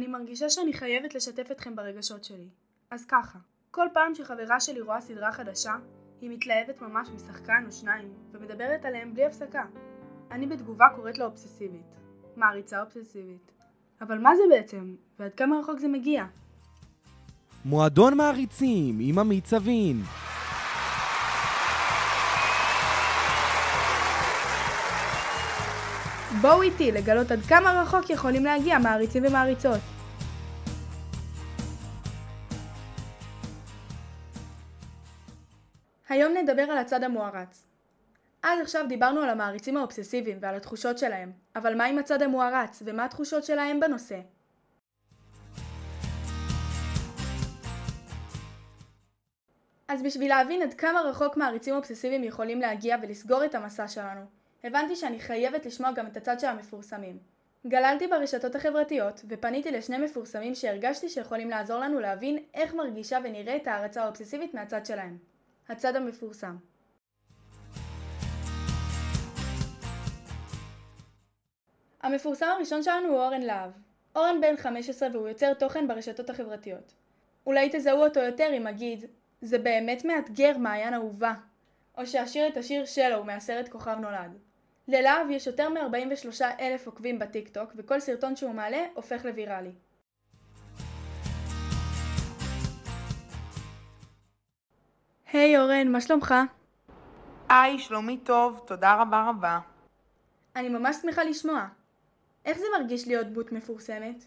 אני מרגישה שאני חייבת לשתף אתכם ברגשות שלי. אז ככה, כל פעם שחברה שלי רואה סדרה חדשה, היא מתלהבת ממש משחקן או שניים, ומדברת עליהם בלי הפסקה. אני בתגובה קוראת לה אובססיבית. מעריצה אובססיבית. אבל מה זה בעצם? ועד כמה רחוק זה מגיע? מועדון מעריצים עם עמית סבין. בואו איתי לגלות עד כמה רחוק יכולים להגיע מעריצים ומעריצות. היום נדבר על הצד המוערץ. עד עכשיו דיברנו על המעריצים האובססיביים ועל התחושות שלהם, אבל מה עם הצד המוערץ ומה התחושות שלהם בנושא? אז בשביל להבין עד כמה רחוק מעריצים אובססיביים יכולים להגיע ולסגור את המסע שלנו, הבנתי שאני חייבת לשמוע גם את הצד של המפורסמים. גללתי ברשתות החברתיות ופניתי לשני מפורסמים שהרגשתי שיכולים לעזור לנו להבין איך מרגישה ונראית הערצה האובססיבית מהצד שלהם. הצד המפורסם. המפורסם הראשון שלנו הוא אורן להב. אורן בן 15 והוא יוצר תוכן ברשתות החברתיות. אולי תזהו אותו יותר אם אגיד, זה באמת מאתגר מעיין אהובה. או שאשיר את השיר שלו מהסרט כוכב נולד. ללהב יש יותר מ-43 אלף עוקבים בטיקטוק וכל סרטון שהוא מעלה הופך לוויראלי. היי hey, אורן, מה שלומך? היי, שלומי טוב, תודה רבה רבה. אני ממש שמחה לשמוע. איך זה מרגיש להיות דמות מפורסמת?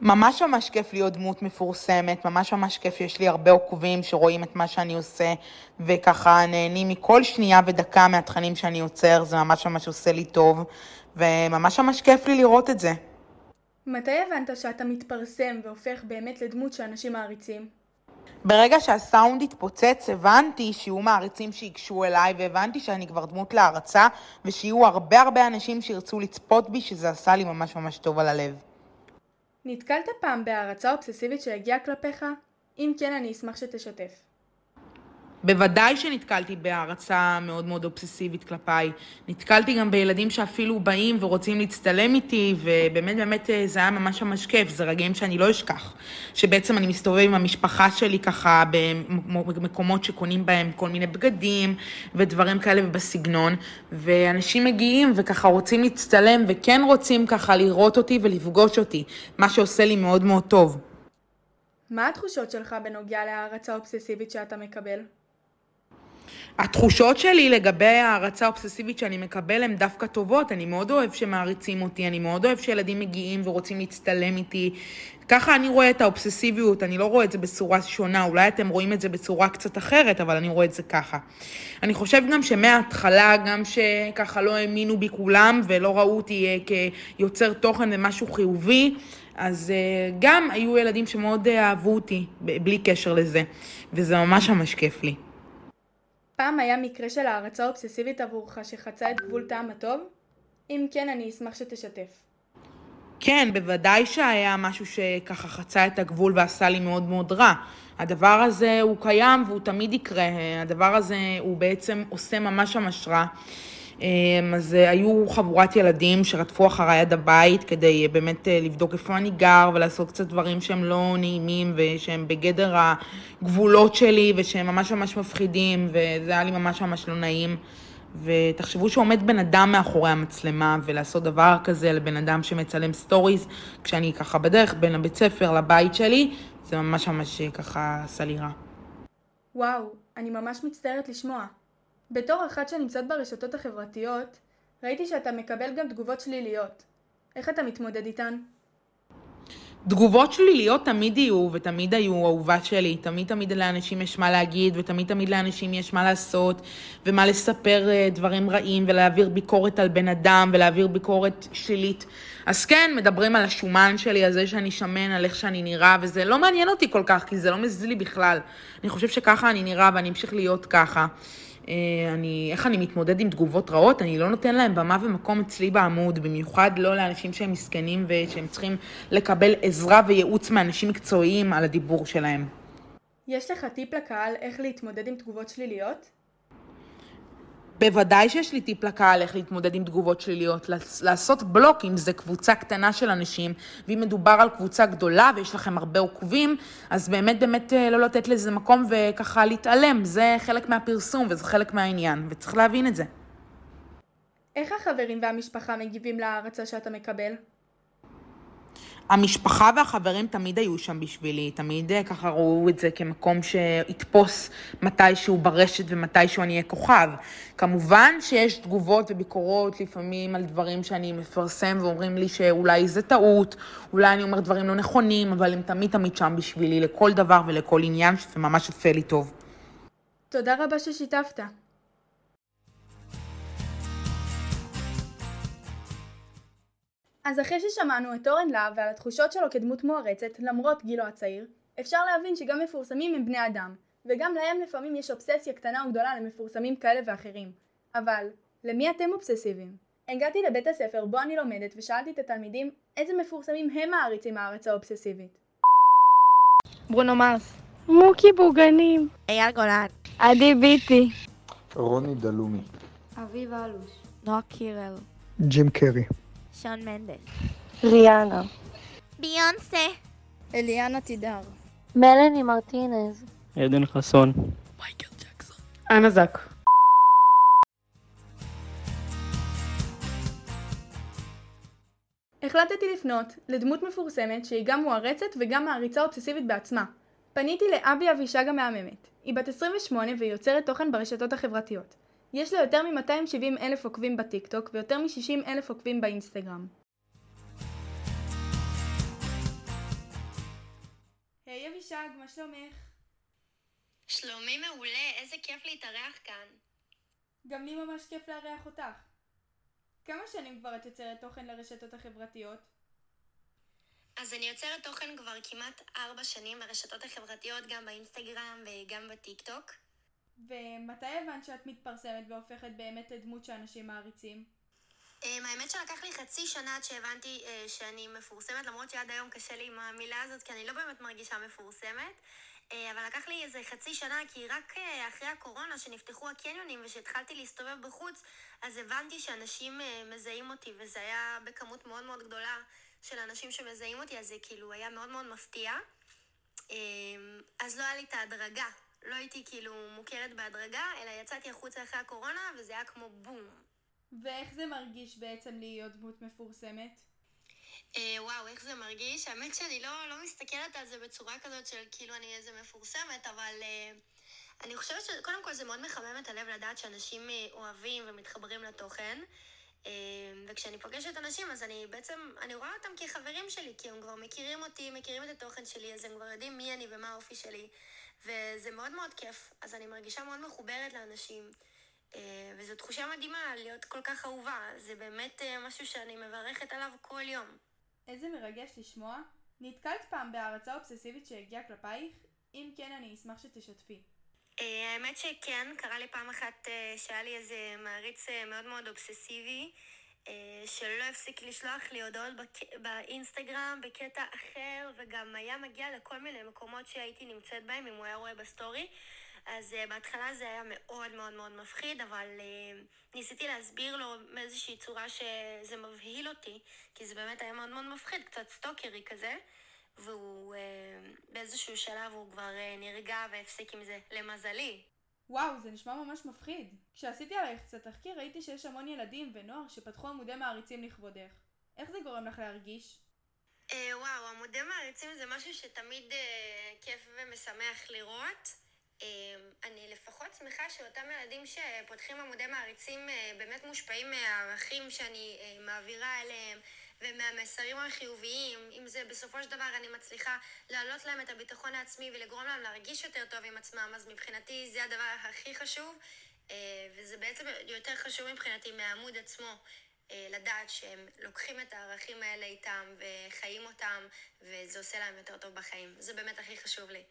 ממש ממש כיף להיות דמות מפורסמת, ממש ממש כיף שיש לי הרבה עוקבים שרואים את מה שאני עושה וככה נהנים מכל שנייה ודקה מהתכנים שאני יוצר, זה ממש ממש עושה לי טוב וממש ממש כיף לי לראות את זה. מתי הבנת שאתה מתפרסם והופך באמת לדמות שאנשים מעריצים? ברגע שהסאונד התפוצץ הבנתי שיהיו מעריצים שיגשו אליי והבנתי שאני כבר דמות להערצה ושיהיו הרבה הרבה אנשים שירצו לצפות בי שזה עשה לי ממש ממש טוב על הלב. נתקלת פעם בהערצה אובססיבית שהגיעה כלפיך? אם כן, אני אשמח שתשתף. בוודאי שנתקלתי בהערצה מאוד מאוד אובססיבית כלפיי. נתקלתי גם בילדים שאפילו באים ורוצים להצטלם איתי, ובאמת באמת אה, זה היה ממש ממש כיף, זה רגעים שאני לא אשכח. שבעצם אני מסתובב עם המשפחה שלי ככה במקומות שקונים בהם כל מיני בגדים ודברים כאלה ובסגנון, ואנשים מגיעים וככה רוצים להצטלם וכן רוצים ככה לראות אותי ולפגוש אותי, מה שעושה לי מאוד מאוד טוב. מה התחושות שלך בנוגע להערצה אובססיבית שאתה מקבל? התחושות שלי לגבי ההערצה האובססיבית שאני מקבל הן דווקא טובות. אני מאוד אוהב שמעריצים אותי, אני מאוד אוהב שילדים מגיעים ורוצים להצטלם איתי. ככה אני רואה את האובססיביות, אני לא רואה את זה בצורה שונה, אולי אתם רואים את זה בצורה קצת אחרת, אבל אני רואה את זה ככה. אני חושב גם שמההתחלה, גם שככה לא האמינו בי כולם ולא ראו אותי אה, כיוצר תוכן ומשהו חיובי, אז אה, גם היו ילדים שמאוד אה, אהבו אותי, בלי קשר לזה, וזה ממש ממש כיף לי. פעם היה מקרה של הערצה אובססיבית עבורך שחצה את גבול טעם הטוב? אם כן, אני אשמח שתשתף. כן, בוודאי שהיה משהו שככה חצה את הגבול ועשה לי מאוד מאוד רע. הדבר הזה הוא קיים והוא תמיד יקרה. הדבר הזה הוא בעצם עושה ממש ממש רע. אמ, אז אה, היו חבורת ילדים שרדפו אחריי עד הבית כדי אה, באמת אה, לבדוק איפה אני גר ולעשות קצת דברים שהם לא נעימים ושהם בגדר הגבולות שלי ושהם ממש ממש מפחידים וזה היה לי ממש ממש לא נעים. ותחשבו שעומד בן אדם מאחורי המצלמה ולעשות דבר כזה לבן אדם שמצלם סטוריז כשאני ככה בדרך בין הבית ספר לבית שלי, זה ממש ממש ככה רע. וואו, אני ממש מצטערת לשמוע. בתור אחת שנמצאת ברשתות החברתיות, ראיתי שאתה מקבל גם תגובות שליליות. איך אתה מתמודד איתן? תגובות שליליות תמיד יהיו, ותמיד היו אהובה שלי. תמיד תמיד לאנשים יש מה להגיד, ותמיד תמיד לאנשים יש מה לעשות, ומה לספר אה, דברים רעים, ולהעביר ביקורת על בן אדם, ולהעביר ביקורת שלילית. אז כן, מדברים על השומן שלי, על זה שאני שמן, על איך שאני נראה, וזה לא מעניין אותי כל כך, כי זה לא מזיז לי בכלל. אני חושב שככה אני נראה, ואני אמשיך להיות ככה. אה, אני, איך אני מתמודד עם תגובות רעות, אני לא נותן להם במה ומקום אצלי בעמוד, במיוחד לא לאנשים שהם מסכנים ושהם צריכים לקבל עזרה וייעוץ מאנשים מקצועיים על הדיבור שלהם. יש לך טיפ לקהל איך להתמודד עם תגובות שליליות? בוודאי שיש לי טיפ לקהל איך להתמודד עם תגובות שליליות, לעשות בלוק אם זה קבוצה קטנה של אנשים, ואם מדובר על קבוצה גדולה ויש לכם הרבה עוקבים, אז באמת באמת אה, לא לתת לזה מקום וככה להתעלם, זה חלק מהפרסום וזה חלק מהעניין, וצריך להבין את זה. איך החברים והמשפחה מגיבים להערצה שאתה מקבל? המשפחה והחברים תמיד היו שם בשבילי, תמיד אה, ככה ראו את זה כמקום שיתפוס מתישהו ברשת ומתישהו אני אהיה כוכב. כמובן שיש תגובות וביקורות לפעמים על דברים שאני מפרסם ואומרים לי שאולי זה טעות, אולי אני אומר דברים לא נכונים, אבל הם תמיד תמיד שם בשבילי לכל דבר ולכל עניין, שזה ממש יפה לי טוב. תודה רבה ששיתפת. אז אחרי ששמענו את אורן להב ועל התחושות שלו כדמות מוערצת למרות גילו הצעיר, אפשר להבין שגם מפורסמים הם בני אדם, וגם להם לפעמים יש אובססיה קטנה או גדולה למפורסמים כאלה ואחרים. אבל, למי אתם אובססיביים? הגעתי לבית הספר בו אני לומדת ושאלתי את התלמידים איזה מפורסמים הם מעריצים הערצה אובססיבית. ברונו מרס. מוקי בוגנים. אייל גולן. עדי ביטי. רוני דלומי. אביב אלוש. נועה קירל. ג'ים קרי. שון מנדס. ריאנה. ביונסה. אליאנה תידר. מלני מרטינז. עדן חסון. מייקל ג'קסון. אנה זק. החלטתי לפנות לדמות מפורסמת שהיא גם מוערצת וגם מעריצה אובססיבית בעצמה. פניתי לאבי אבישג המהממת. היא בת 28 והיא יוצרת תוכן ברשתות החברתיות. יש לה יותר מ-270 אלף עוקבים בטיקטוק ויותר מ-60 אלף עוקבים באינסטגרם. היי hey, אבישג, מה שלומך? שלומי מעולה, איזה כיף להתארח כאן. גם לי ממש כיף לארח אותך. כמה שנים כבר את יוצרת תוכן לרשתות החברתיות? אז אני יוצרת תוכן כבר כמעט ארבע שנים ברשתות החברתיות, גם באינסטגרם וגם בטיקטוק. ומתי הבנת שאת מתפרסמת והופכת באמת לדמות שאנשים מעריצים? Um, האמת שלקח לי חצי שנה עד שהבנתי uh, שאני מפורסמת, למרות שעד היום קשה לי עם המילה הזאת, כי אני לא באמת מרגישה מפורסמת. Uh, אבל לקח לי איזה חצי שנה, כי רק uh, אחרי הקורונה, שנפתחו הקניונים ושהתחלתי להסתובב בחוץ, אז הבנתי שאנשים מזהים אותי, וזה היה בכמות מאוד מאוד גדולה של אנשים שמזהים אותי, אז זה כאילו היה מאוד מאוד מפתיע. Uh, אז לא היה לי את ההדרגה לא הייתי כאילו מוכרת בהדרגה, אלא יצאתי החוצה אחרי הקורונה, וזה היה כמו בום. ואיך זה מרגיש בעצם להיות דמות מפורסמת? אה, וואו, איך זה מרגיש? האמת שאני לא, לא מסתכלת על זה בצורה כזאת של כאילו אני איזה מפורסמת, אבל אה, אני חושבת שקודם כל זה מאוד מחמם את הלב לדעת שאנשים אה, אוהבים ומתחברים לתוכן. אה, וכשאני פוגשת אנשים, אז אני בעצם, אני רואה אותם כחברים שלי, כי הם כבר מכירים אותי, מכירים את התוכן שלי, אז הם כבר יודעים מי אני ומה האופי שלי. וזה מאוד מאוד כיף. אז אני מרגישה מאוד מחוברת לאנשים, אה, וזו תחושה מדהימה להיות כל כך אהובה. זה באמת אה, משהו שאני מברכת עליו כל יום. איזה מרגש לשמוע. נתקלת פעם בהערצה אובססיבית שהגיעה כלפייך? אם כן, אני אשמח שתשתפי. אה, האמת שכן, קרה לי פעם אחת שהיה לי איזה מעריץ מאוד מאוד אובססיבי. שלא הפסיק לשלוח לי הודעות באינסטגרם בקטע אחר, וגם היה מגיע לכל מיני מקומות שהייתי נמצאת בהם, אם הוא היה רואה בסטורי. אז uh, בהתחלה זה היה מאוד מאוד מאוד מפחיד, אבל uh, ניסיתי להסביר לו מאיזושהי צורה שזה מבהיל אותי, כי זה באמת היה מאוד מאוד מפחיד, קצת סטוקרי כזה, והוא uh, באיזשהו שלב הוא כבר uh, נרגע והפסיק עם זה, למזלי. וואו, זה נשמע ממש מפחיד. כשעשיתי עלייך קצת תחקיר ראיתי שיש המון ילדים ונוער שפתחו עמודי מעריצים לכבודך. איך זה גורם לך להרגיש? אה, וואו, עמודי מעריצים זה משהו שתמיד אה, כיף ומשמח לראות. אה, אני לפחות שמחה שאותם ילדים שפותחים עמודי מעריצים אה, באמת מושפעים מהערכים שאני אה, מעבירה אליהם. ומהמסרים החיוביים, אם זה בסופו של דבר אני מצליחה להעלות להם את הביטחון העצמי ולגרום להם להרגיש יותר טוב עם עצמם, אז מבחינתי זה הדבר הכי חשוב, אה, וזה בעצם יותר חשוב מבחינתי מהעמוד עצמו. אה, לדעת שהם לוקחים את הערכים האלה איתם וחיים אותם וזה עושה להם יותר טוב בחיים. זה באמת הכי חשוב לי.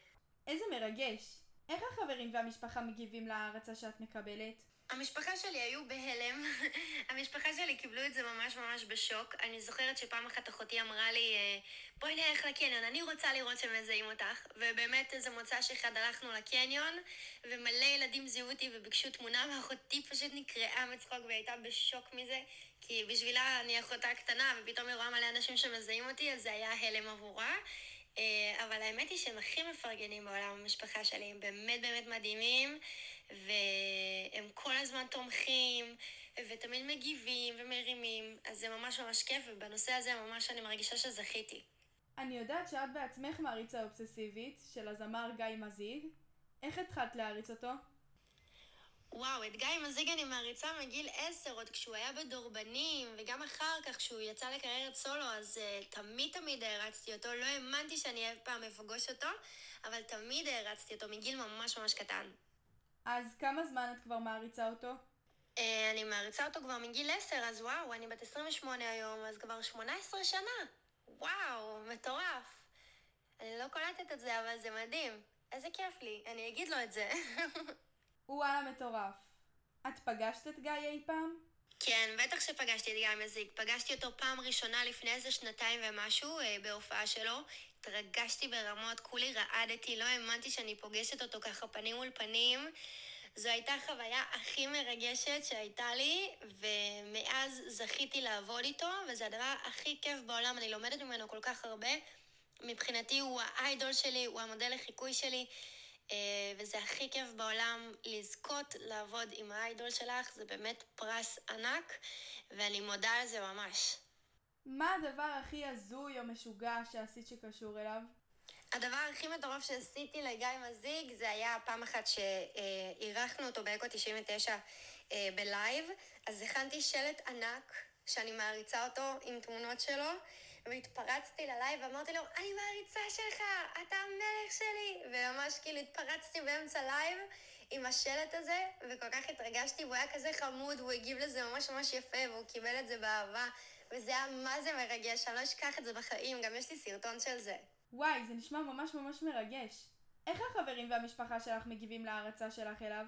איזה מרגש. איך החברים והמשפחה מגיבים להערצה שאת מקבלת? המשפחה שלי היו בהלם. המשפחה שלי קיבלו את זה ממש ממש בשוק. אני זוכרת שפעם אחת אחותי אמרה לי, אה, בואי נלך לקניון, אני רוצה לראות שמזהים אותך. ובאמת איזה מוצ"ש אחד הלכנו לקניון, ומלא ילדים זיהו אותי וביקשו תמונה, ואחותי פשוט נקרעה מצחוק והייתה בשוק מזה, כי בשבילה אני אחותה קטנה, ופתאום היא רואה מלא אנשים שמזהים אותי, אז זה היה הלם עבורה. אה, אבל האמת היא שהם הכי מפרגנים בעולם המשפחה שלי, הם באמת באמת מדהימים, והם כל הזמן תומכים, ותמיד מגיבים ומרימים, אז זה ממש ממש כיף, ובנושא הזה ממש אני מרגישה שזכיתי. אני יודעת שאת בעצמך מעריצה אובססיבית של הזמר גיא מזיג. איך התחלת להעריץ אותו? וואו, את גיא מזיג אני מעריצה מגיל עשר, עוד כשהוא היה בדורבנים, וגם אחר כך כשהוא יצא לקריירת סולו, אז uh, תמיד תמיד הערצתי אותו. לא האמנתי שאני אף פעם אפגוש אותו, אבל תמיד הערצתי אותו מגיל ממש ממש קטן. אז כמה זמן את כבר מעריצה אותו? Uh, אני מעריצה אותו כבר מגיל עשר, אז וואו, אני בת 28 היום, אז כבר 18 שנה. וואו, מטורף. אני לא קולטת את זה, אבל זה מדהים. איזה כיף לי, אני אגיד לו את זה. וואלה מטורף. את פגשת את גיא אי פעם? כן, בטח שפגשתי את גיא מזיג. פגשתי אותו פעם ראשונה לפני איזה שנתיים ומשהו אה, בהופעה שלו. התרגשתי ברמות, כולי רעדתי, לא האמנתי שאני פוגשת אותו ככה פנים מול פנים. זו הייתה החוויה הכי מרגשת שהייתה לי, ומאז זכיתי לעבוד איתו, וזה הדבר הכי כיף בעולם, אני לומדת ממנו כל כך הרבה. מבחינתי הוא ה idol שלי, הוא המודל לחיקוי שלי. אה, וזה הכי כיף בעולם לזכות לעבוד עם ה idol שלך, זה באמת פרס ענק, ואני מודה על זה ממש. מה הדבר הכי הזוי או משוגע שעשית שקשור אליו? הדבר הכי מטורף שעשיתי לגיא מזיג זה היה פעם אחת שאירחנו אותו באקו 99 אה, בלייב, אז הכנתי שלט ענק שאני מעריצה אותו עם תמונות שלו, והתפרצתי ללייב ואמרתי לו, אני מעריצה שלך, אתה המלך שלי! וממש כאילו התפרצתי באמצע לייב עם השלט הזה, וכל כך התרגשתי, והוא היה כזה חמוד, והוא הגיב לזה ממש ממש יפה, והוא קיבל את זה באהבה, וזה היה מה זה מרגש, אני לא אשכח את זה בחיים, גם יש לי סרטון של זה. וואי, זה נשמע ממש ממש מרגש. איך החברים והמשפחה שלך מגיבים להערצה שלך אליו?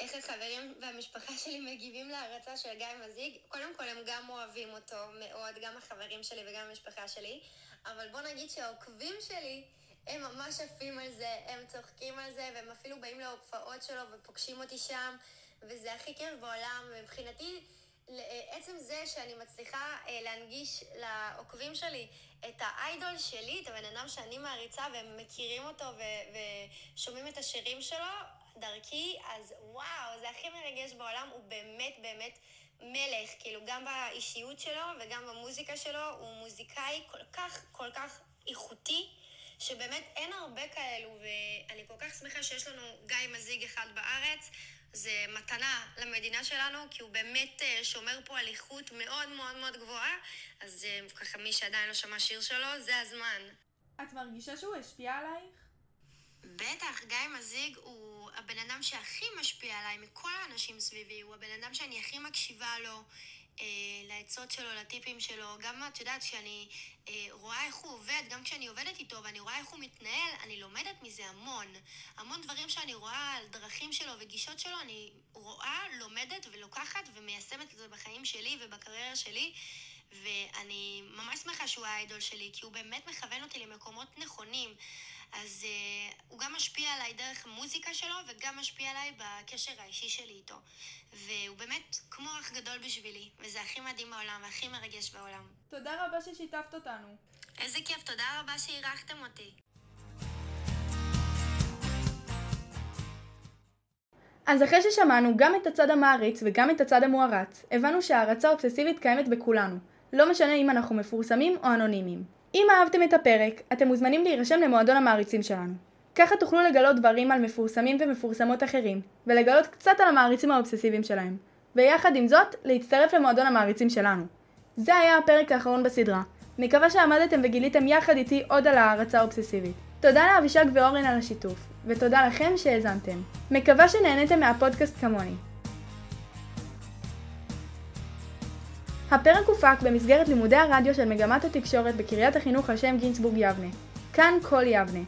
איך החברים והמשפחה שלי מגיבים להרצה של גיא מזיג? קודם כל הם גם אוהבים אותו מאוד, גם החברים שלי וגם המשפחה שלי, אבל בוא נגיד שהעוקבים שלי הם ממש עפים על זה, הם צוחקים על זה, והם אפילו באים להופעות שלו ופוגשים אותי שם, וזה הכי כיף בעולם. מבחינתי, עצם זה שאני מצליחה אה, להנגיש לעוקבים שלי את האיידול שלי, את הבן אדם שאני מעריצה, והם מכירים אותו ושומעים את השירים שלו, דרכי, אז וואו, זה הכי מרגש בעולם, הוא באמת באמת מלך, כאילו גם באישיות שלו וגם במוזיקה שלו, הוא מוזיקאי כל כך כל כך איכותי, שבאמת אין הרבה כאלו, ואני כל כך שמחה שיש לנו גיא מזיג אחד בארץ. זה מתנה למדינה שלנו, כי הוא באמת אה, שומר פה על איכות מאוד מאוד מאוד גבוהה, אז אה, ככה מי שעדיין לא שמע שיר שלו, זה הזמן. את מרגישה שהוא השפיע עלייך? בטח, גיא מזיג הוא הבן אדם שהכי משפיע עליי מכל האנשים סביבי, הוא הבן אדם שאני הכי מקשיבה לו, אה, לעצות שלו, לטיפים שלו. גם, את יודעת, כשאני אה, רואה איך הוא עובד, גם כשאני עובדת איתו ואני רואה איך הוא מתנהל, אני לומדת מזה המון. המון דברים שאני רואה על דרכים שלו וגישות שלו, אני רואה, לומדת ולוקחת ומיישמת את זה בחיים שלי ובקריירה שלי. ואני ממש שמחה שהוא האיידול שלי, כי הוא באמת מכוון אותי למקומות נכונים. אז uh, הוא גם משפיע עליי דרך המוזיקה שלו, וגם משפיע עליי בקשר האישי שלי איתו. והוא באמת כמו אח גדול בשבילי, וזה הכי מדהים בעולם והכי מרגש בעולם. תודה רבה ששיתפת אותנו. איזה כיף, תודה רבה שאירחתם אותי. אז אחרי ששמענו גם את הצד המעריץ וגם את הצד המוערץ, הבנו שהערצה אובססיבית קיימת בכולנו, לא משנה אם אנחנו מפורסמים או אנונימיים. אם אהבתם את הפרק, אתם מוזמנים להירשם למועדון המעריצים שלנו. ככה תוכלו לגלות דברים על מפורסמים ומפורסמות אחרים, ולגלות קצת על המעריצים האובססיביים שלהם. ויחד עם זאת, להצטרף למועדון המעריצים שלנו. זה היה הפרק האחרון בסדרה. מקווה שעמדתם וגיליתם יחד איתי עוד על הערצה האובססיבית. תודה לאבישג ואורן על השיתוף, ותודה לכם שהאזנתם. מקווה שנהניתם מהפודקאסט כמוני. הפרק הופק במסגרת לימודי הרדיו של מגמת התקשורת בקריית החינוך על שם גינצבורג יבנה. כאן כל יבנה.